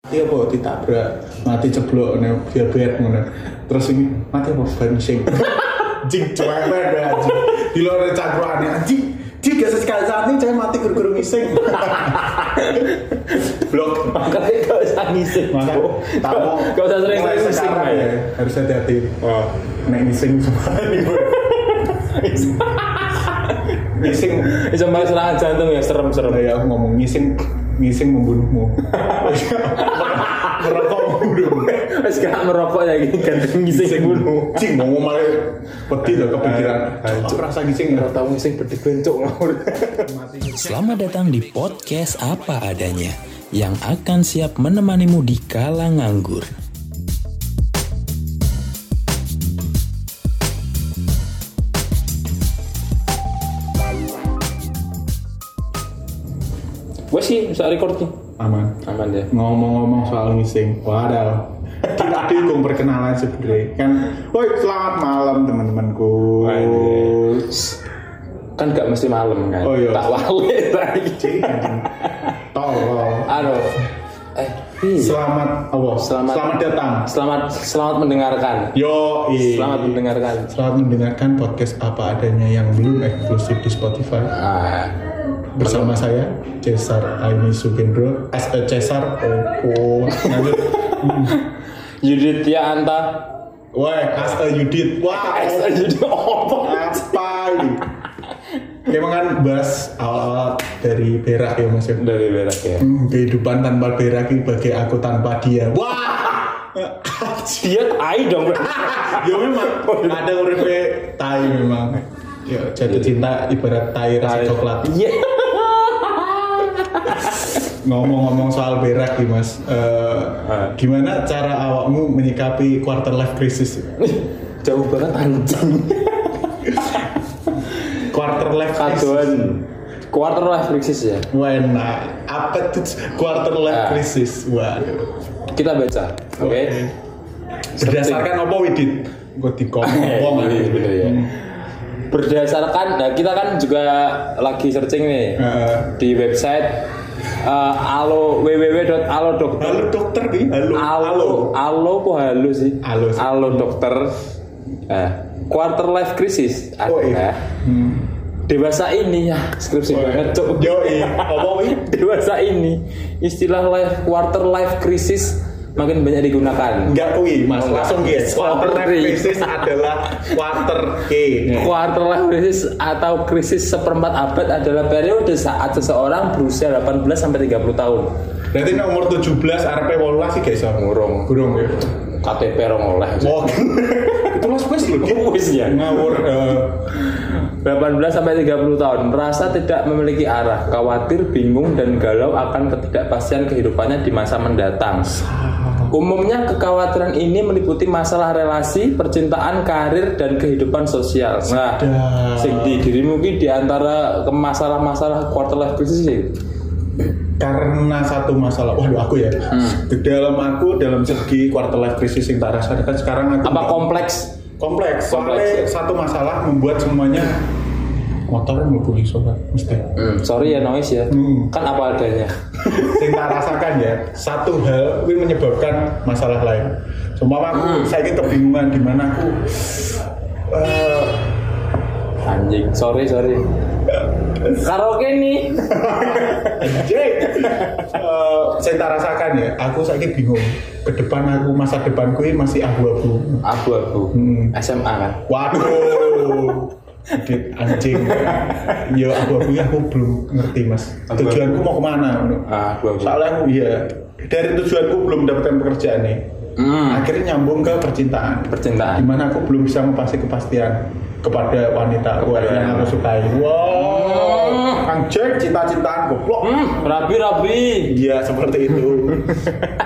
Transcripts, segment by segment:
Mati apa ditabrak, mati ceblok nih bebet ngono. Terus ini mati apa bensin. Jing cuek banget anjing. Di luar cangkruannya anjing. Jing gak sekali saat ini saya mati guru-guru ngising. Blok. Makanya gak usah ngising. Maka tamu Gak usah sering-sering mulai ngising. ya. Harus hati-hati. Oh. Nek ngising semua nih. Ngising Bisa serangan jantung ya serem-serem. Ya aku ngomong ngising ngising membunuhmu. Merokok membunuhmu. Wes gak merokok ya gini ganteng ngising bunuh. Cing ngomong malah peti loh kepikiran. Aku rasa ngising Kalau tahu ngising berarti bencok ngawur. Selamat datang di podcast apa adanya yang akan siap menemanimu di kala nganggur. Gue sih bisa record nih. Aman. Aman ya. Ngomong-ngomong soal ngising, waduh. Kita dukung perkenalan sebenarnya kan. Woi, selamat malam teman-temanku. Kan gak mesti malam kan. Oh, iya. Tak wale anjing. Tolong. Aduh. Eh, iya. Selamat Allah. Selamat- Selamat datang. Selamat selamat mendengarkan. Yo, Selamat mendengarkan. Selamat mendengarkan podcast apa adanya yang belum eksklusif di Spotify. Ah, bersama saya Cesar Aini Sugendro as a Cesar oh, oh. lanjut Yuditya Anta. wah as a Yudit wah Eh, oh, jadi apa? apa ini? Emang kan bahas awal dari berak ya mas ya? Dari berak ya. Hmm, kehidupan tanpa berak itu bagi aku tanpa dia. Wah! Dia tai dong. ya memang. Ada urip tai memang. Ya jatuh cinta ibarat tai rasa coklat. Iya. Ngomong-ngomong soal berak nih mas Ah. gimana cara awakmu menyikapi quarter life crisis Jauh banget anjing. quarter life crisis Kaduan. Quarter life crisis ya. Wena, apa tuh quarter life Ah. crisis? Waduh. Kita baca. Oke. Berdasarkan apa Widit? Gue dikongkong Iya, bener ya. Berdasarkan, nah kita kan juga lagi searching nih Eh, di website uh, alo www.alodokter Halo dokter nih, halo. Alo, alo kok halo sih? Halo sih. Alo dokter. Eh, quarter life crisis ada. Oh iya. Hmm. Dewasa ini ya, skripsi Oh, banget cok. Yo, iya. Dewasa ini istilah life quarter life crisis makin banyak digunakan. Enggak kui, mas. Oh. Langsung guys. Quarter life crisis adalah quarter K. Quarter life crisis atau krisis seperempat abad adalah periode saat seseorang berusia 18 sampai 30 tahun. Berarti ini umur 17 arepe 18 sih guys. Ngurung. Gurung ya. KTP rong oleh. Itu mas wes loh. Ki. Wis ya. Ngawur. eh, 18 sampai 30 tahun merasa tidak memiliki arah, khawatir, bingung dan galau akan ketidakpastian kehidupannya di masa mendatang. Umumnya kekhawatiran ini meliputi masalah relasi, percintaan, karir dan kehidupan sosial. Nah, sing di dirimu ki di antara masalah-masalah quarter life crisis sih. karena satu masalah waduh aku ya Hmm. di dalam aku dalam segi quarter life crisis yang tak rasakan sekarang aku Apa kompleks? kompleks soalnya Kompleks, ya? satu masalah membuat semuanya motor mlebu iso Pak, mesti Hmm, sorry ya noise ya. Hmm. Kan apa adanya. yang tak rasakan ya satu hal ini menyebabkan masalah lain cuma aku Hmm. saya ini kebingungan di mana aku eh, Anjing, sorry sorry. Karaoke nih. anjing. Eh, saya tak rasakan ya aku saya ini bingung ke depan aku masa depanku ini masih abu-abu Abu-abu. Hmm. SMA kan. Waduh, Dit, anjing. Yo aku aku aku belum ngerti mas. Tujuanku mau ke mana? Ah. Soalnya aku iya dari tujuanku belum mendapatkan pekerjaan nih. Hmm. Akhirnya nyambung ke percintaan. Percintaan. Di mana aku belum bisa mempasti kepastian kepada wanita Kepada- yang aku sukai. Wow, anjing cinta-cintaan goblok. Hmm, rabi-rabi. Iya seperti itu.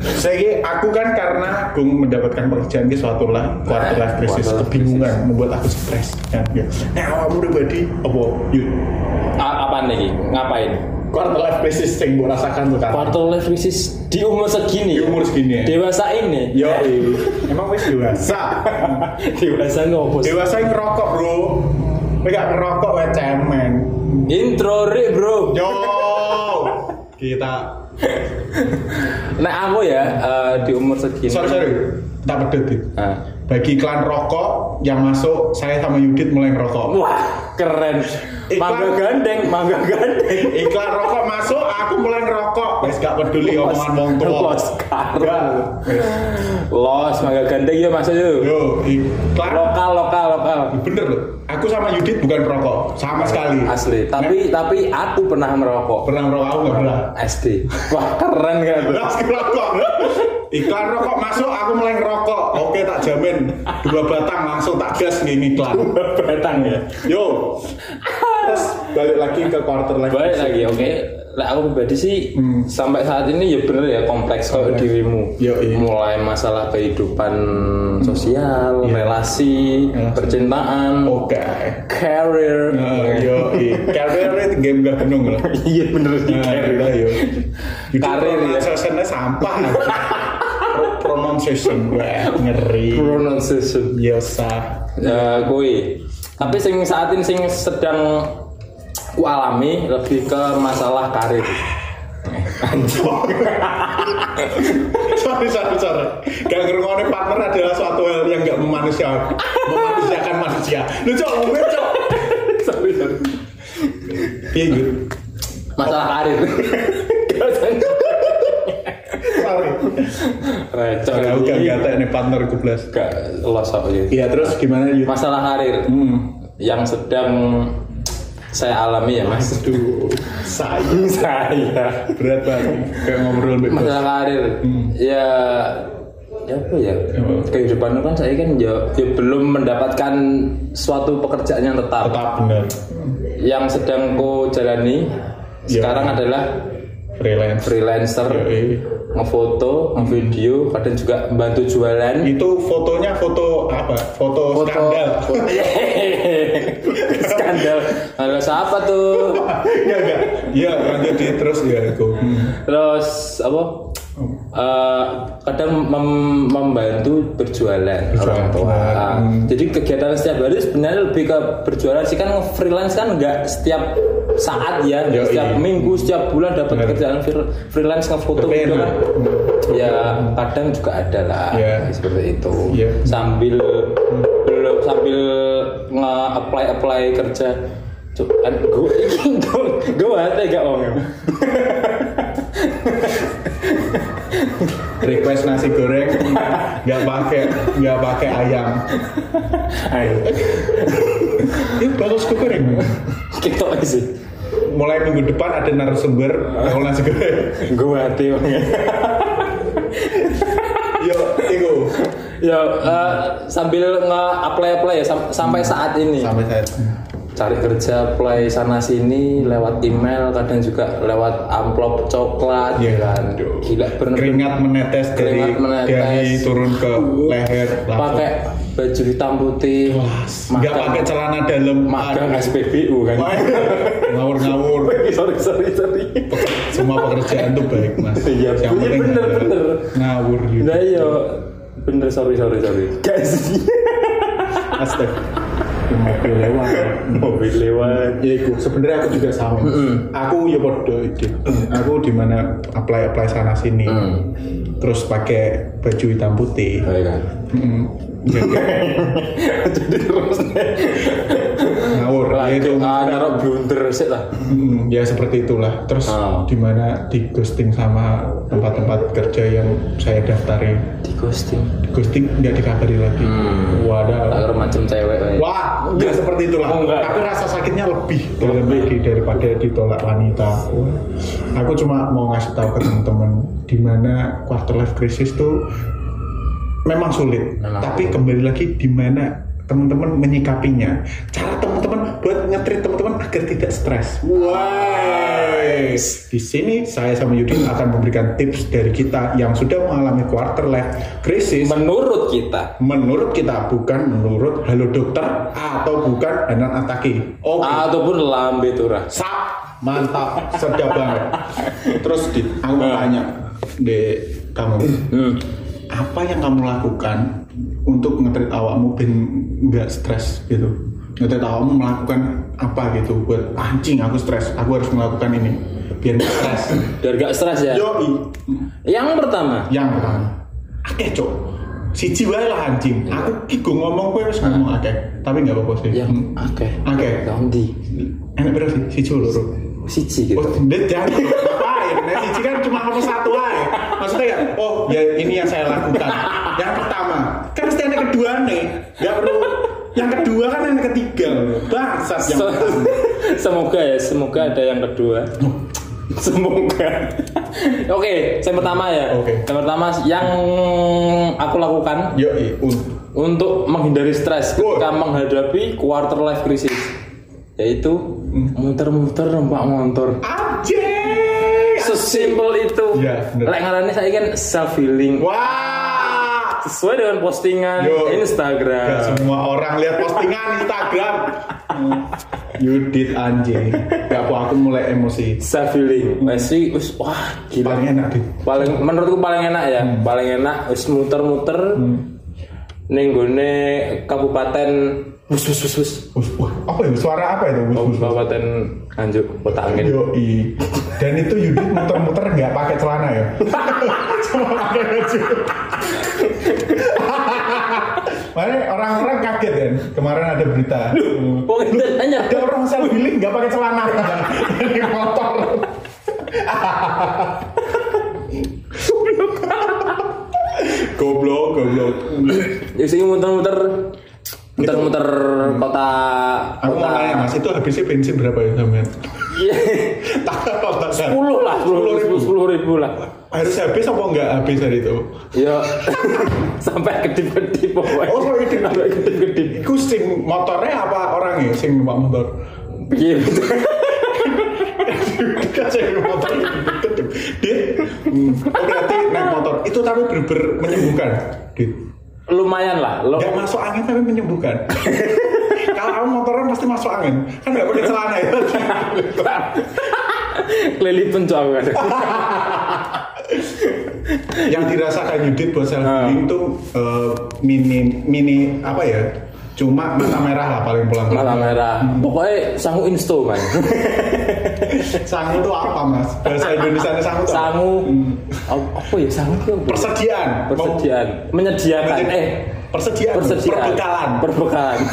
Saya aku kan karena aku mendapatkan pekerjaan ini suatu lah quarter life crisis kebingungan membuat aku stres kan ya. Nah, kamu udah badi apa yuk A- apaan lagi? Ngapain? quarter life crisis yang gue rasakan tuh kan Quarter life crisis di umur segini. di umur segini ya. Dewasa ini. Yo, emang wis dewasa. Dewasa ngopus. dewasa yang ngerokok bro. Gak ngerokok we cemen. Intro Rik, bro. Yo, kita Nah aku ya eh, di umur segini. sorry sorry tak pedot Dit. Ah. bagi iklan rokok yang masuk saya sama Yudit mulai ngerokok Wah keren. Iklan- Mangga gandeng, mangga gandeng. iklan rokok masuk aku mulai ngerokok gak peduli omongan wong tua Los. Wes. Los mangga gandeng ya masuk yuk. yo iklan Lokal lokal lokal. bener loh aku sama Yudit bukan perokok sama sekali Asli. Tapi tapi aku pernah merokok. pernah merokok aku nggak pernah SD. Wah keren kan tuh. Ngerokok iklan rokok masuk aku mulai ngerokok oke tak jamin dua batang langsung tak gas nih iklan Batang ya. yo terus balik lagi ke quarter life Baik lagi, oke. Lah aku pribadi sih sampai saat ini ya bener ya kompleks kok dirimu. Yo, iya. Mulai masalah kehidupan sosial, Iya. relasi, Relasi. percintaan, oke career. Nah, yo, karir itu game gak gunung lah. Iya bener sih Nah, career. yo. Karir, ya. sampah. Pro- Pronunciation Wah, ngeri. Pronunciation. Biasa. Ya, kui. Tapi sing saat ini sing sedang ku alami lebih ke masalah karir. sorry, sorry, sorry. Gak ngerungoknya partner adalah suatu hal yang gak memanusiakan, memanusiakan manusia. Lu cok, ngomongin cok. sorry, sorry. Iya gitu. Masalah karir. Sorry. Recok. Gak gak gak nih partner ku belas. Gak losok gitu. Iya terus gimana Yud? Masalah karir Hmm. yang sedang saya alami ya mas. Aduh, saya saya berat banget kayak ngobrol bebas. masalah karir ya ya apa ya kehidupan kan saya kan ya, ya belum mendapatkan suatu pekerjaan yang tetap Tetap benar. yang sedang ku jalani Ya. sekarang adalah Freelance. freelancer Yoi. ngefoto ngevideo kadang juga bantu jualan Itu fotonya foto apa? Foto, skandal. skandal halo siapa tuh Iya enggak? Iya lanjut di terus ya itu. terus apa Eh, kadang mem- membantu berjualan orang tua. Ah, Hmm. Jadi kegiatan setiap hari sebenarnya lebih ke berjualan sih kan freelance kan nggak setiap saat ya, Yoi. setiap minggu, setiap bulan dapat kerjaan fre- freelance ngefoto gitu kan. Ya kadang juga ada lah Iya. seperti itu. Iya. Sambil belum sambil nge apply kerja. Kan gue gue gue hati gak om Request nasi goreng nggak pakai nggak pakai ayam. Ayo. Ini bagus kok goreng. Kita sih. Mulai minggu depan ada narasumber kalau nasi goreng. Gue hati orangnya. Yo, itu ya eh, sambil nge-apply apply ya sam- sampai saat ini. Sampai saat cari kerja apply sana sini lewat email kadang juga lewat amplop coklat. Iya. kan? Gila bener keringat menetes dari Keringat menetes. dari turun ke leher pakai baju hitam putih. Nggak pakai celana dalam. Magang. SPBU kan? Ngawur-ngawur. Sorry sorry sorry. Semua pekerjaan tuh baik mas. Iya, iya, bener, bener. ngawur gitu. Nah iya bener sorry sorry sorry. Guys. Astaga mobil lewat. Mobil lewat. Ya itu sebenarnya aku juga sama aku ya podo itu aku di mana apply apply sana sini. Hmm. terus pakai baju hitam putih. Oh, iya. Mm. Jadi jadi terus ya itu ah naruh blunder sih lah Mm, ya seperti itulah terus Oh. di mana di ghosting sama tempat-tempat kerja yang saya daftarin di ghosting ghosting nggak dikabari lagi Hmm. wadah Agar macam cewek eh. Wah, nggak seperti itulah. Oh, enggak. Tapi rasa sakitnya lebih dalam lagi daripada ditolak wanita. Aku cuma mau ngasih tahu ke teman-teman di mana quarter life crisis tuh memang sulit. Memang tapi kembali lagi di mana teman-teman menyikapinya. Cara teman-teman buat ngetrit teman-teman agar tidak stres. Wah. Di sini saya sama Yudi akan memberikan tips dari kita yang sudah mengalami quarter life crisis menurut kita menurut kita bukan menurut halo dokter atau bukan Hanan Ataki. Oke. ataupun lambe turah Sap, mantap, sedap banget. Terus di, aku mau tanya de kamu, hmm. apa yang kamu lakukan untuk ngetrit awakmu ben nggak stres gitu? Ngetrit awakmu melakukan apa gitu buat anjing aku stres, aku harus melakukan ini. biar nggak stres. Biar gak stres ya? Yoi. Yang pertama? Yang pertama. Akeh cok siji wae lah anjing. Aku ki go ngomong kowe wis ngomong akeh tapi nggak apa-apa sih. Yang Hmm. oke akeh. Ganti enak berapa sih? Siji loro siji Oh, gitu Dit, jangan ngapain? Nah, siji kan cuma ngomong satu aja. Maksudnya ya, oh ya ini yang saya lakukan. Yang pertama, kan mesti yang kedua nih. Gak perlu. Yang kedua kan yang ketiga. Bangsat yang pertama. semoga ya semoga ada yang kedua semoga oke yang pertama ya Oke. yang pertama yang aku lakukan Yo, i, un. untuk menghindari stres Oh. ketika menghadapi quarter life crisis yaitu muter-muter numpak motor Anjing. sesimpel itu Iya, bener. lek ngarani saya kan self healing Wah. Sesuai dengan postingan Yo. Gak Instagram semua orang lihat postingan Instagram. Hmm. Yudit anjing. Gak apa aku mulai emosi. self healing masih wis wah gila Paling enak deh. paling menurutku paling enak ya paling enak wis muter-muter ning gone kabupaten wus wus wus wus Us- Wah, apa ya? Suara apa itu? Us- us- us. kabupaten Nganjuk kota angin Yoi. Dan itu Yudit muter-muter nggak pakai celana ya? Cuma pakai baju. Makanya orang-orang kaget kan. Kemarin ada berita. pokoknya tanya Ada orang self healing nggak pakai celana di motor. goblok, goblok. ya sih muter-muter muter-muter kota Aku mau nanya mas, itu habisnya bensin berapa ya sampean? Iya. Sepuluh lah sepuluh ribu sepuluh ribu lah Harus habis apa enggak habis hari itu? ya sampai kedip-kedip pokoknya Oh, sampai kedip. sampai kedip-kedip Iku sing motornya apa orangnya sing numpak motor? iya betul. Motor kedip. Dit, oh berarti naik motor itu tapi bener-bener menyembuhkan. Dit, lumayan lah lo nggak masuk angin tapi menyembuhkan. Kalau kamu motoran pasti masuk angin, kan nggak pakai celana ya. kelilipan tuh aku Yang dirasakan Yudit buat self healing tuh eh, mini mini apa ya? Cuma mata merah lah paling pulang. mata merah pokoknya sangu insto man Sangu tuh apa mas? Bahasa Indonesia sangu apa? sangu apa apa ya sangu itu apa? persediaan. Persediaan menyediakan Menyedi- eh persediaan. persediaan Perbekalan. perbekalan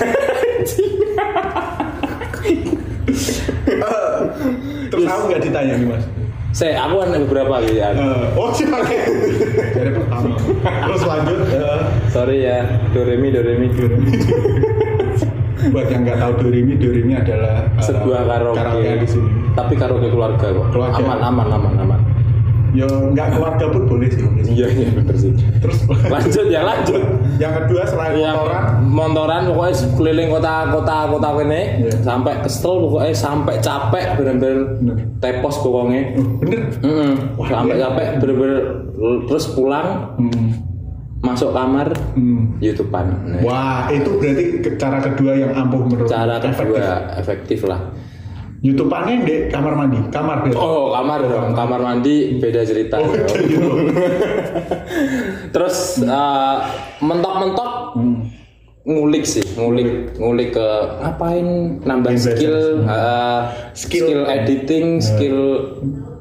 Terus aku nggak ditanya nih mas. Saya aku ada beberapa gitu ya Eh, oh sih pakai. Dari pertama. Terus lanjut. eh, sorry ya doremi doremi buat yang nggak tahu Dorimi, Dorimi adalah eh, sebuah karaoke di sini. tapi karaoke keluarga kok Keluarga. aman aman aman aman Ya nggak keluarga pun boleh sih. iya iya bener sih Terus lanjut ya lanjut yang kedua selain yang motoran, montoran pokoknya keliling kota-kota kota kene Iya. sampai kesel pokoknya sampai capek bener-bener Bener. tepos pokoknya bener. Mm-mm. Wah, sampai iya. capek bener-bener terus pulang Hmm. masuk kamar Hmm. youtubean Nah, Wah itu berarti cara kedua yang ampuh menurut cara efektif. kedua efektif lah YouTubeannya di kamar mandi, kamar berarti. oh kamar dong kamar mandi beda cerita Oh, beda gitu. terus eh, mentok-mentok Hmm. ngulik sih ngulik ngulik ke ngapain nambah skill eh, Skill. skill editing skill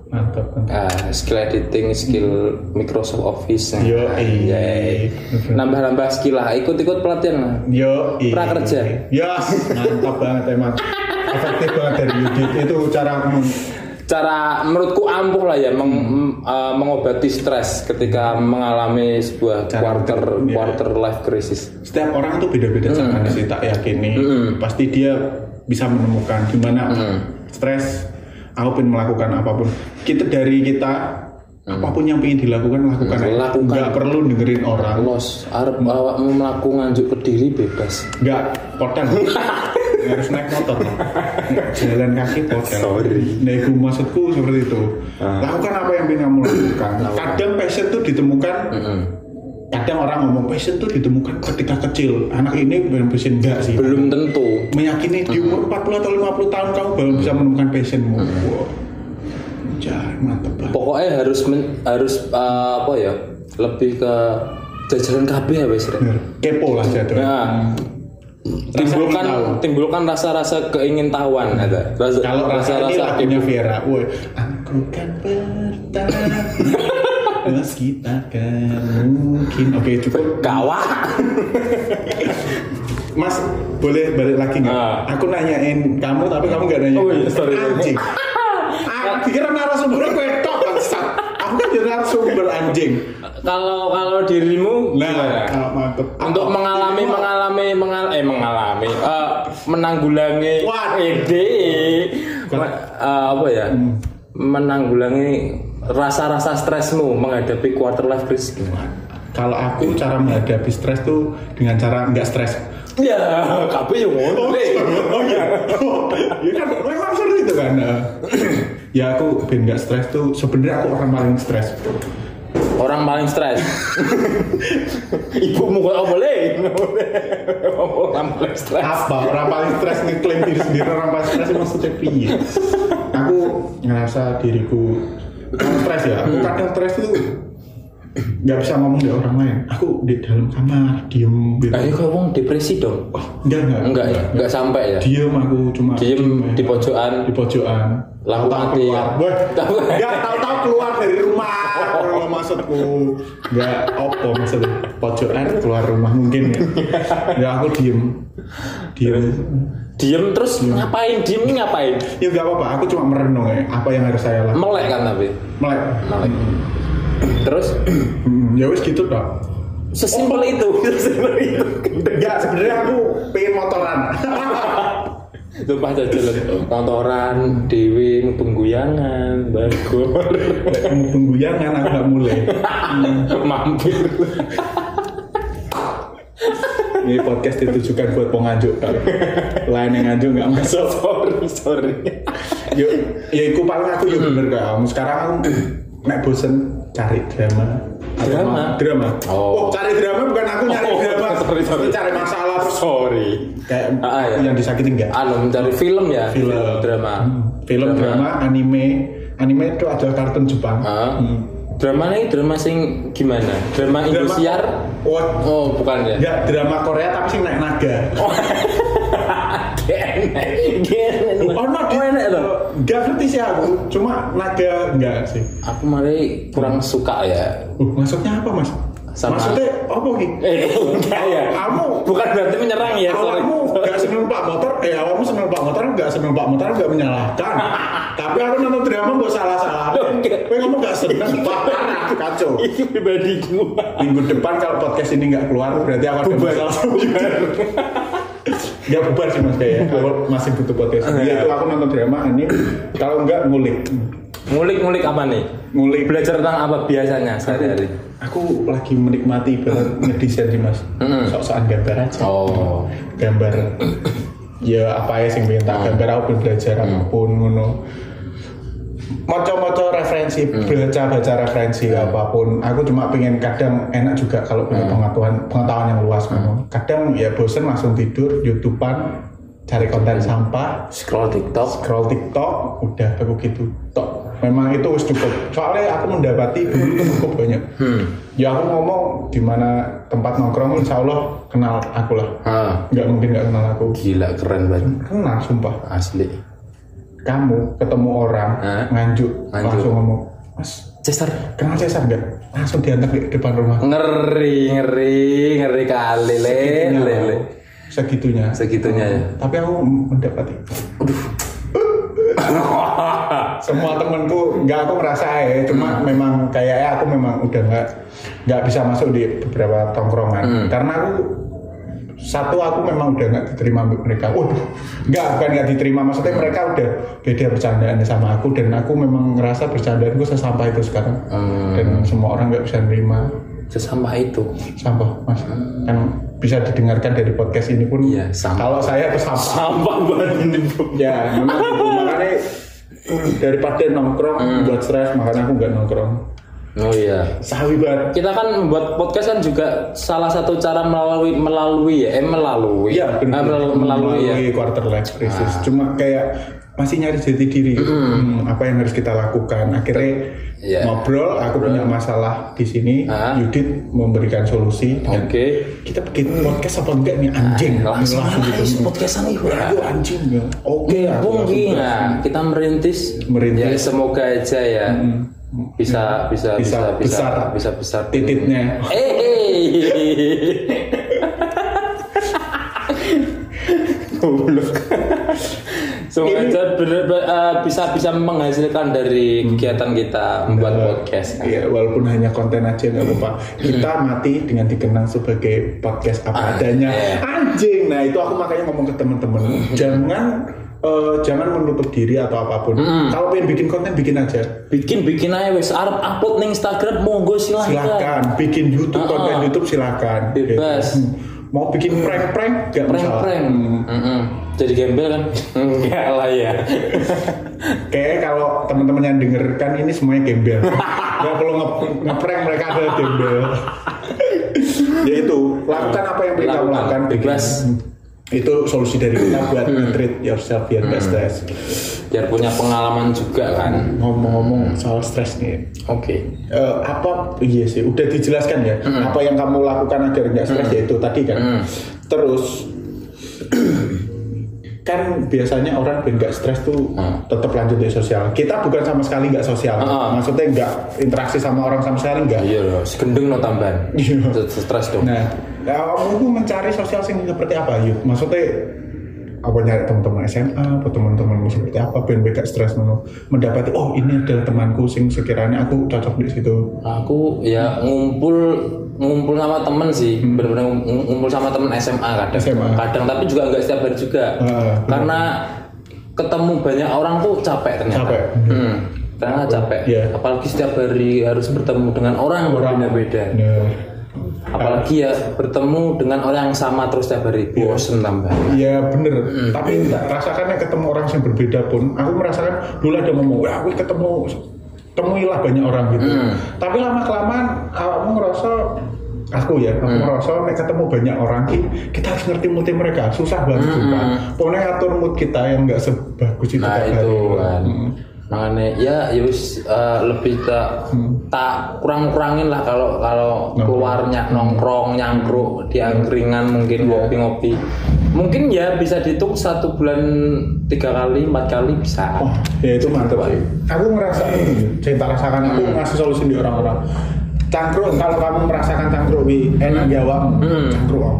Mantap. eh, skill editing skill Microsoft Office nah, Yo, anjay. nambah-nambah skill lah ikut-ikut pelatihan lah Yo, iya. Prakerja. Yes, mantap banget emang. Efektif banget dari Yudit. Itu cara cara menurutku ampuh lah ya meng- m- eh, mengobati stres ketika mengalami sebuah Cara quarter iya. quarter life crisis. Setiap orang tuh beda-beda caranya sih tak yakini. Pasti dia bisa menemukan gimana stres aku pengen melakukan apa pun. Kita dari kita apa pun yang pengen dilakukan lakukan aja. Lakukan. nggak perlu dengerin orang. Los arep awakmu melaku nganjuk ke diri bebas. Nggak poten harus naik motor. Jalan kaki poten Sorry. nah itu maksudku seperti itu. Lakukan apa yang ingin kamu lakukan? Kadang passion tuh ditemukan. Kadang orang ngomong passion tuh ditemukan ketika kecil. Anak ini belum passion enggak sih? Belum tentu. Meyakini di umur 40 atau 50 tahun kamu baru bisa menemukan passionmu. Wow. Jangan mantep pokoknya harus men- harus eh, apa ya? Lebih ke jajaran KB ya wes kepo lah jatuhnya Nah, timbulkan ingin tahu. timbulkan rasa-rasa keingintahuan ada rasa kalau rasa-rasa lagunya Vera woi Aku kan bertahan Meski takkan mungkin Oke cukup Gawat. Mas boleh balik lagi nggak? Ah. Aku nanyain kamu tapi kamu nggak nanya Oh, iya, sorry. anjing. Aku kira narasumber gue tok bangsat. Aku kan jadi narasumber anjing. Kalau kalau dirimu Nah, gimana? ah, mantep. untuk mengalami mengalami mengal eh mengalami eh, menanggulangi Wah. ide me- eh, apa ya Hmm. menanggulangi rasa-rasa stresmu menghadapi quarter life crisis Kalau aku cara menghadapi stres tuh dengan cara nggak stres. ya kabeh yo ngono deh. Oh iya. Oh, ya kan memang seru itu kan. Ya aku ben nggak stres tuh sebenarnya aku orang paling stres. Orang paling stres. Ibumu kok boleh? Orang paling stres. Apa? Orang paling stres ngeklaim diri sendiri orang paling stres maksudnya piye? Aku ngerasa diriku kadang stres ya. Aku kadang stres itu nggak bisa ngomong di orang lain. Aku di dalam kamar diem. Gitu Ayo kau wong depresi dong. Oh, enggak enggak. Enggak ya enggak sampai ya? Diem aku cuma diem di ya. pojokan. Di pojokan. Tahu-tahu mati keluar. Ya? Tahu. enggak tahu-tahu keluar dari rumah maksudku? Enggak opo maksudnya? Pojokan keluar rumah mungkin ya. Ya aku diem. Diem. Diem terus ngapain? Diem ngapain? Ya nggak apa-apa, aku cuma merenung ya apa yang harus saya lakukan. melek kan tapi? Melek. melek. Terus? Ya wis gitu dong. sesimpel itu sesimpel itu. Enggak, sebenarnya aku pengen motoran. Tumpah jalan kantoran, dewi, pengguyangan, bagor, Pengguyangan aku nggak mulai. mampir. Ini podcast ditujukan buat pengajuk. Lain yang ngajuk nggak masuk. sorry, sorry. Yuk, ya iku paling aku ya bener kamu. Sekarang aku nek bosen cari drama. Drama? drama. Oh. cari drama bukan aku nyari Oh, drama. Sorry, sorry. Cari masalah terus Sorry. kayak Ah, ya. yang disakiti enggak? Anu mencari film ya, film drama. Hmm. film drama anime anime itu adalah kartun Jepang Ah. Hmm. Drama ini drama sing gimana? Drama Indosiar? oh Oh, bukan ya. enggak drama Korea tapi sih naik naga oh no Oh, enak loh. enggak ngerti sih aku cuma naga enggak sih Aku malah kurang suka ya. uh, maksudnya apa mas Sama- maksudnya apa nih Eh, enggak ya. Kamu- bukan berarti menyerang ya, sorry. awalmu enggak seneng pak motor eh awalmu seneng pak motor enggak seneng pak motor enggak menyalahkan tapi aku nonton drama enggak salah salah. Kowe ngomong enggak seneng pak kacau Ini pribadi gua. minggu depan kalau podcast ini nggak keluar berarti aku ada masalah. Nggak bubar sih mas kalau masih butuh. Iya. Iya itu aku nonton drama ini kalau nggak ngulik Ngulik-ngulik apa nih? ngulik. Belajar tentang apa biasanya sehari-hari? Aku lagi menikmati ibarat ngedesain sih mas. Mm. Sok-sokan gambar aja. Oh. Gambar ya apa ya sing pengen tak gambar aku belajar apa pun ngono. Moco-moco referensi, baca-baca referensi apa pun. Aku cuma pengen kadang enak juga kalau punya pengetahuan pengetahuan yang luas ngono. Kadang ya bosen langsung tidur, YouTubean, cari konten sampah, Scroll TikTok. scroll TikTok, udah aku gitu. Tok. Memang itu wis cukup. Soalnya aku mendapati dulu cukup banyak. Ya aku ngomong di mana tempat nongkrong insya Allah kenal aku lah. Ah, Nggak mungkin nggak kenal aku. gila keren banget. Kenal sumpah. Asli. Kamu ketemu orang Hah? nganjuk, Nganjuk. langsung ngomong, Mas Chester. kenal Cesar nggak? Langsung diantar di depan rumah. Ngeri, ngeri, ngeri kali, le, le, le. Segitunya. Segitunya ya. Tapi aku mendapati. Semua temenku nggak aku merasa ya, cuma memang kayaknya aku memang udah nggak nggak bisa masuk di beberapa tongkrongan karena aku satu aku memang udah nggak diterima mereka. Waduh, nggak bukan nggak diterima. Maksudnya mereka udah beda bercandaannya sama aku dan aku memang ngerasa bercandaanku sesampah itu sekarang. Dan semua orang nggak bisa nerima. Sesampah itu. sampah mas. Kan bisa didengarkan dari podcast ini pun Iya, sampah. kalau saya itu sampah. Sampah banget ini. ya memang makanya daripada nongkrong buat stres makanya aku nggak nongkrong Oh iya. sawi banget Kita kan membuat podcast kan juga salah satu cara melalui melalui ya, eh melalui. Iya, Ah, benar. melal- melalui ya. quarter life crisis. Cuma kayak masih nyari jati diri. Hmm, apa yang harus kita lakukan? Akhirnya Iya. ngobrol. Aku punya masalah di sini. Ah. Yudit memberikan solusi. Oke. Kita bikin podcast apa enggak nih anjing? Langsung gitu. podcastan nih. Ayo anjing ya. Oke. aku Mungkin langsung nah, kita merintis. Merintis. Ya, semoga aja ya. Bisa, bisa, Bisa bisa, bisa, besar. bisa besar. Titiknya. Eh. Goblok. Semoga bener- be- eh, bisa bisa menghasilkan dari kegiatan kita membuat podcast. kan. Iya, walaupun hanya konten aja nggak apa-apa. Kita mati dengan dikenal sebagai podcast apa Ah, adanya. iya. Anjing. Nah itu aku makanya ngomong ke temen-temen, jangan eh, jangan menutup diri atau apa pun. Kalau pengen bikin konten bikin aja. Bikin bikin aja wes arep upload ning Instagram monggo silahkan. Silakan. Bikin YouTube Ah, konten ah. YouTube silakan. Bebas. Hmm. Mau bikin prank-prank gak masalah. Prank-prank. Mm-mm. Jadi gembel kan? Enggak lah ya. Kayaknya kalau teman-teman yang dengarkan ini semuanya gembel. Gak perlu nge- ngeprank mereka adalah gembel. ya itu, lakukan apa yang pengen kamu Lakukan. lakukan. Bebas. Itu solusi dari kita buat treat yourself biar gak stres. Biar punya pengalaman juga kan. Ngomong-ngomong soal stres nih, Oke. Eh, apa iya sih udah dijelaskan ya apa yang kamu lakukan agar nggak stres ya itu tadi kan. Terus kan biasanya orang biar nggak stres tuh tetap lanjut di sosial kita bukan sama sekali nggak sosial Ah. maksudnya nggak interaksi sama orang sama sekali nggak Iya loh, segendeng no tambahan. Iya. Stres dong. nah ya, kamu tuh mencari sosial sing seperti apa yuk maksudnya apa nyari teman-teman SMA atau teman-teman seperti apa biar nggak stres ngono. mendapati oh ini adalah temanku sing sekiranya aku cocok di situ Aku ya ngumpul ngumpul sama temen sih, bener-bener ngum- ngumpul sama temen SMA kadang. SMA. Kadang tapi juga nggak setiap hari juga. Ah, Karena ketemu banyak orang tuh capek ternyata. Capek. Hmm. Karena capek. Iya. Apalagi setiap hari harus bertemu dengan orang yang berbeda-beda. Nah, Apalagi ya bertemu dengan orang yang sama terus setiap hari. Bosen tambah. Iya bener, tapi rasakannya ketemu orang yang berbeda pun, aku merasakan dulu ada ngomong, aku ketemu, temuilah banyak orang gitu. Tapi lama kelamaan, kamu ngerasa, aku ya, aku ngerasa nek ketemu banyak orang, ki- kita harus ngerti mood mereka, susah banget sumpah. Pokoknya ngatur mood kita yang nggak sebagus itu Nah itu kan. Makanya ya yus lebih tak tak kurang-kurangin lah kalau kalau keluarnya nongkrong nyangkruk di angkringan mungkin ngopi-ngopi. Mungkin ya bisa dihitung satu bulan tiga kali empat kali bisa. Oh, ya itu mantep sih. Aku ngerasa ini, saya tak rasakan aku ngasih solusi di orang-orang. Cangkruk, kalau kamu merasakan cangkruk, wi, enak jawab, cangkruk. om.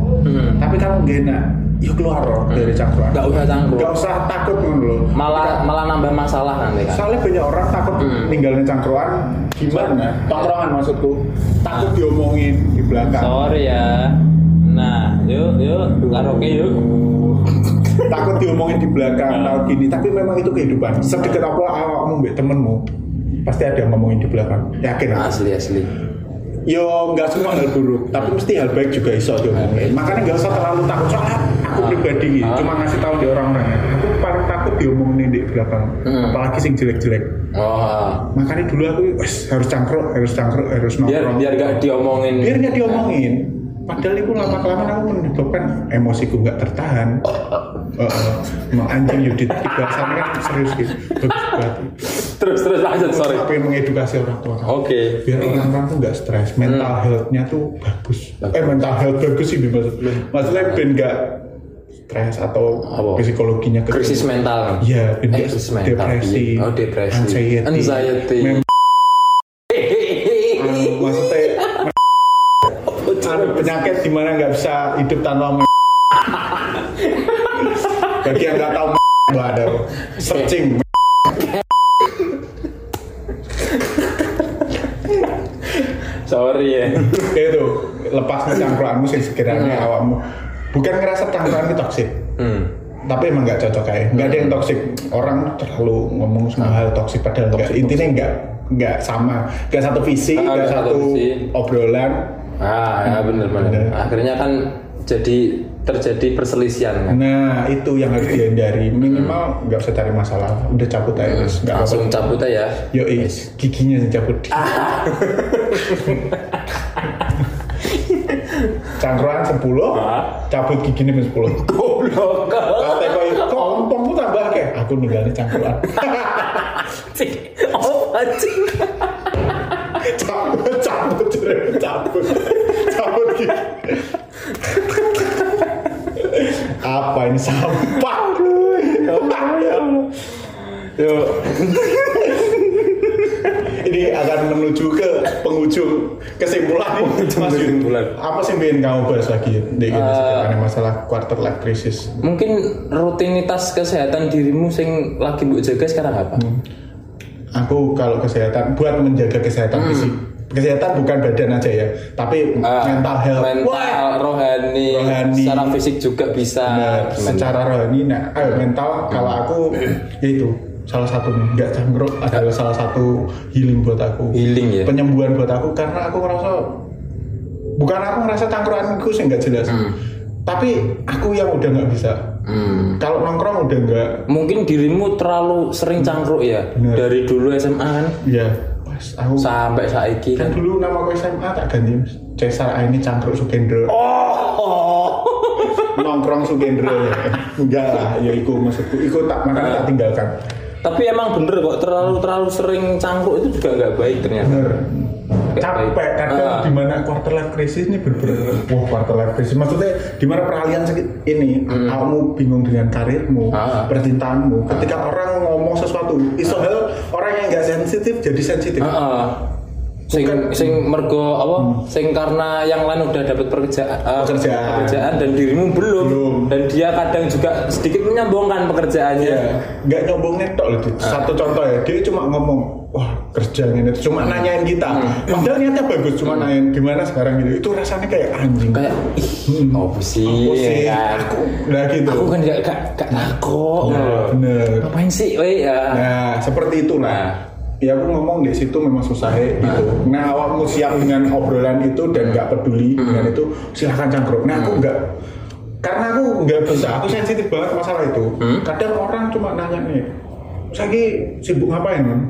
Tapi kalau gak yuk keluar loh dari cangkruk. Gak usah cangkruk. Gak usah takut loh. Malah malah nambah masalah nanti kan. Soalnya banyak orang takut ninggalin cangkruan gimana? Tongkrongan maksudku. Takut diomongin di belakang. Sorry ya. Nah, yuk yuk karaoke yuk. takut diomongin di belakang tahu gini tapi memang itu kehidupan sedekat apa awakmu mbak temenmu pasti ada yang ngomongin di belakang yakin Asli asli. yo nggak semua hal buruk tapi mesti hal baik juga iso diomongin makanya nggak usah terlalu takut soalnya aku pribadi cuma ngasih tahu di orang-orang. Aku paling takut diomongin di belakang apalagi sing jelek-jelek. Oh, makanya dulu aku wes harus cangkruk harus cangkruk harus biar nongkrong. biar gak diomongin. biar nggak diomongin. Padahal itu lama kelamaan aku menyebabkan emosiku nggak tertahan. Heeh. emang anjing Yudit bahasannya kan serius gitu. Bagus banget. Terus terus lanjut sorry. tapi mengedukasi orang tua. Oke. biar orang-orang tuh nggak stres. Mental health-nya tuh bagus. Eh mental health bagus sih maksud maksudnya ben nggak stres atau Apa? psikologinya ke Krisis mental? Iya, ben nggak krisis mental. depresi, iya. Oh, depresi. anxiety, Anxiety. Mem- maksudnya anu, penyakit di mana nggak bisa hidup tanpa me- bagi yang nggak tahu nggak ada searching Sorry ya. itu lepas cangkruanmu sih sekiranya awakmu bukan ngerasa cangkruan itu toksik Hmm. tapi emang nggak cocok kayak nggak ada yang toksik orang terlalu ngomong semua hal toksik padahal nggak intinya nggak nggak sama nggak satu visi Ah, nggak nggak satu visi. obrolan Ah, ya benar benar. Benar. Akhirnya kan jadi terjadi perselisihan kan. Nah itu yang harus dihindari minimal nggak usah cari masalah udah cabut aja apa Langsung cabut aja. Yo giginya yang cabut. Cangkruan 10, Ah. cabut giginya pun 10. Goblok. Kompongmu tambah kayak aku ninggalin cangkruan. Oh, anjing. cabut, cabut, cabut, cabut, cabut gigi. Apa ini sampah? Ya Allah. Yo, ini akan menuju ke penghujung kesimpulan Mas kesimpulan. apa sih yang kamu bahas lagi di Eh, sekarang masalah quarter life crisis mungkin rutinitas kesehatan dirimu sing lagi mbok jaga sekarang apa? aku kalau kesehatan buat menjaga kesehatan fisik kesehatan bukan badan aja ya tapi Ah, mental health mental, Wah, rohani, Rohani. secara fisik juga bisa. Gimana? secara rohani nah ayo mental kalau aku ya itu salah satu nggak cangkruk adalah salah satu healing buat aku. Healing ya. penyembuhan buat aku karena aku ngerasa bukan aku ngerasa cangkruanku sih nggak jelas. Tapi aku yang udah nggak bisa. Hmm. kalau nongkrong udah nggak. Mungkin dirimu terlalu sering cangkruk ya? Benar. dari dulu SMA kan? Ya pas aku sampai saiki kan kan. dulu nama aku SMA tak ganti Mas. Cesar ah, ini cangkruk Sukendro Oh. nongkrong Sukendro ya enggak lah ya iku maksudku. Iku tak makanya tak tinggalkan Tapi emang bener kok terlalu terlalu sering cangkruk itu juga nggak baik ternyata. bener capek kadang Ah. di mana quarter life crisis ini bener-bener wah quarter life crisis maksudnya di mana peralihan sakit ini kamu bingung dengan karirmu Hmm. Ah. percintaanmu ketika orang ngomong sesuatu iso hal orang yang nggak sensitif jadi sensitif Heeh. Sing sing mergo apa? Sing karena yang lain udah dapat pekerjaan, eh, Pekerjaan. pekerjaan dan dirimu belum. Belum. Dan dia kadang juga sedikit menyambungkan pekerjaannya. Ya, nggak nyombongnya tok loh. Ah. Satu contoh ya, dia cuma ngomong, wah kerja ini, cuma nanyain kita. Hmm. Padahal niatnya bagus, cuma nanyain gimana sekarang gitu. Itu rasanya kayak anjing. Kayak ih, apa sih? Apa sih? kan? Aku, nah gitu. Aku kan gak gak gak ngaku. Ya, bener. Ngapain sih, ya? Nah, seperti itu nah. Ya aku ngomong di situ memang susah ya, gitu. Nah, awakmu siap dengan obrolan itu dan nggak peduli dengan itu, silahkan cangkruk. Nah, aku nggak karena aku nggak bisa, aku sensitif banget masalah itu. Kadang orang cuma nanya nih, saya sibuk ngapain? Kan?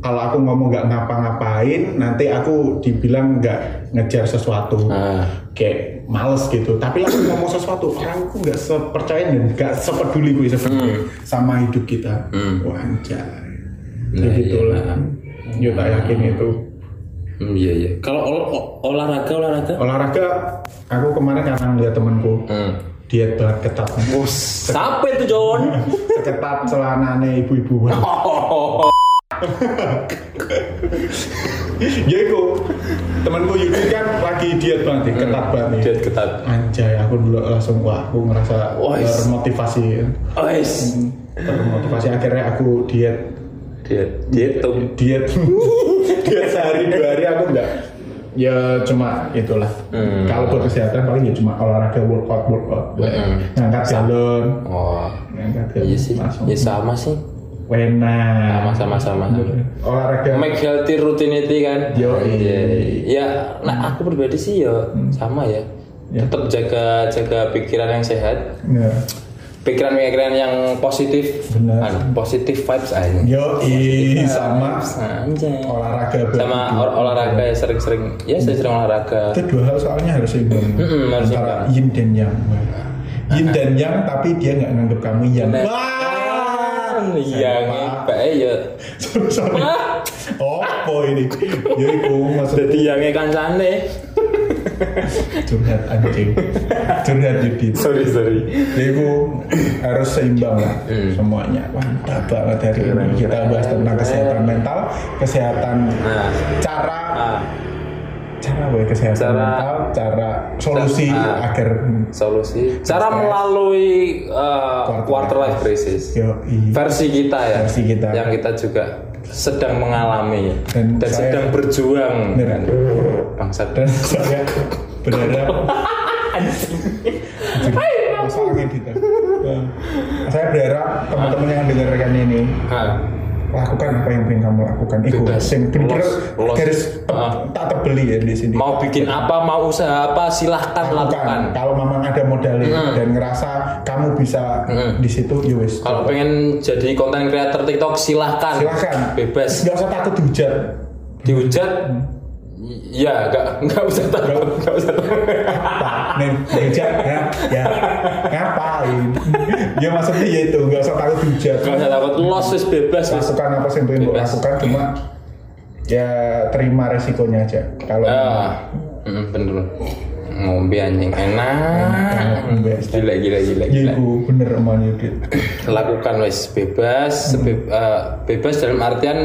Kalau aku ngomong nggak ngapa-ngapain, nanti aku dibilang nggak ngejar sesuatu, Ah. kayak males gitu. Tapi aku ngomong sesuatu, orang aku nggak sepercaya dan nggak sepeduli gue sebenarnya sama hidup kita. Wah, anjay. Nah, Ya gitulah. iya. Yo tak yakin itu. Hmm, iya iya. Kalau ol- ol- olahraga olahraga. Olahraga, aku kemarin karena ngeliat temanku Hmm. diet banget ketat. Sampai tuh John. Ketat celanane ibu-ibu. ya itu temanku Yudi kan lagi diet banget, nih, ketat banget nih. Diet ketat. Anjay, aku dulu langsung wah, aku ngerasa termotivasi. Ois. Termotivasi akhirnya aku diet Diet diet tuh. diet diet sehari dua hari aku enggak ya cuma itulah Hmm. kalau buat kesehatan paling ya cuma olahraga workout workout Hmm. ngangkat galon Oh. ngangkat galon Iya sih. langsung Ya sama sih. wena Sama sama sama. olahraga Make healthy routinity kan. Yo, Iya. Ya, nah aku pribadi sih ya sama ya. Ya. Tetap jaga jaga pikiran yang sehat, Bener. Pikiran-pikiran yang positif, Benar. Anu, positif vibes aja. yo i sama Anjay. olahraga Sama ol- olahraga ya sering-sering. Ya saya sering olahraga. itu dua hal soalnya harus seimbang Mm-mm, harus antara yin dan yang yin dan yang tapi dia nggak nganggap kamu yang Nah. wah Iya, bae ya. sorry sorry Apa ini? Ya iku maksudnya Jadi yang kancane. Curhat anjing. Curhat Yudit. Sorry sorry. Ya iku harus seimbang lah Hmm. semuanya. Mantap banget hari ini. Kita bahas tentang kesehatan mental, kesehatan Nah, cara ah, cara apa ya kesehatan Cara- mental, cara solusi Ah. agar solusi. Cara melalui uh, quarter life crisis. yo i- Versi kita ya. Versi kita. Yang kita juga sedang mengalami Dan dan, saya- sedang berjuang Bener. Bangsat. Dan saya berharap Masalahnya gitu. Saya berharap teman-teman yang dengarkan ini lakukan apa yang pengen kamu lakukan. Itu sing. Los. garis tak tebeli ya di sini. Mau bikin apa mau usaha apa silahkan lakukan. kalau memang ada modalnya dan ngerasa kamu bisa di situ ya wis. Kalau pengen jadi konten creator TikTok silahkan. Silakan bebas. Nggak usah takut dihujat. Dihujat ya nggak nggak usah takut nggak usah takut apa nih dihujat ya ya. Ngapain? Ya maksudnya ya itu nggak usah takut dihujat nggak usah takut los wis bebas lakukan apa sih yang Bebas. lakukan cuma ya terima resikonya aja. Kalau ah mm, bener ngombe anjing. Enak. Ngombe. gila gila gila ya gila. Itu bener emang Yudit lakukan wes bebas sebe- eh, bebas dalam artian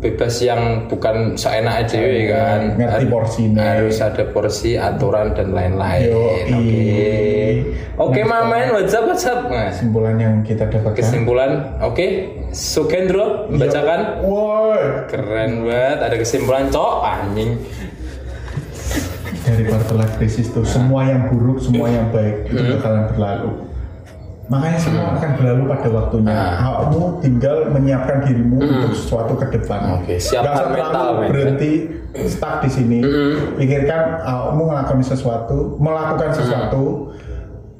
bebas yang bukan seenak aja kan. ngerti porsinya. harus ada porsi aturan dan lain-lain. Oke. oke Nah, mamain whatsapp whatsapp. Nah, kesimpulan yang kita dapatkan. Kesimpulan oke. Sukendro membacakan woi. Keren banget ada kesimpulan cok anjing dari quarter life crisis tuh semua yang buruk semua yang baik itu Hmm. bakalan berlalu. Makanya semua akan berlalu pada waktunya. Ah. kamu tinggal menyiapkan dirimu untuk sesuatu ke depan. Hmm. Oke, siapkan mental, terlalu. Hmm. berhenti stuck di sini. Pikirkan kamu melakukan sesuatu melakukan sesuatu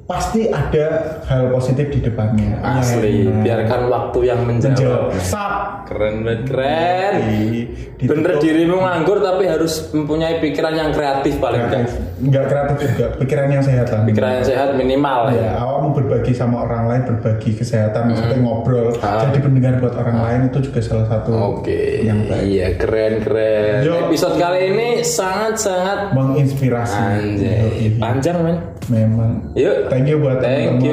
pasti ada hal positif di depannya. Asli Nah, biarkan waktu yang menjawab. Menjawab. Sap. Keren banget keren. Di- ditutup. bener dirimu nganggur tapi harus mempunyai pikiran yang kreatif paling enggak kreatif nggak kreatif juga pikiran yang sehat lah pikiran yang sehat minimal ya ya awakmu berbagi sama orang lain berbagi kesehatan maksudnya ngobrol Ah. jadi pendengar buat orang lain itu juga salah satu Oke, yang baik iya keren keren. Yo. Episode kali ini sangat sangat menginspirasi anjay panjang men. memang Yuk, thank you buat Thank teman-teman.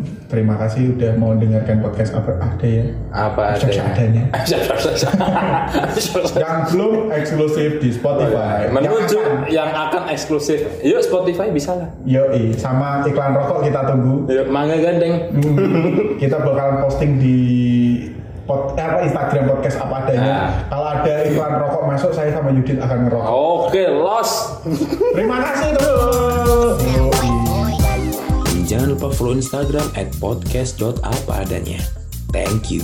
you. Terima kasih udah mau dengarkan podcast apa ada ya apa ada? Seadanya. Seadanya. yang belum eksklusif di Spotify Menuju Yang akan- yang akan eksklusif. Yuk Spotify bisa lah. Yoi, sama iklan rokok kita tunggu Yuk mangga gandeng. Hmm, kita bakalan posting di pod, eh, apa Instagram podcast apa adanya. Nah. Kalau ada iklan rokok masuk, saya sama Yudit akan ngerokok. Oke, los. Terima kasih terus. Jangan lupa follow Instagram at podcast.apaadanya. Thank you.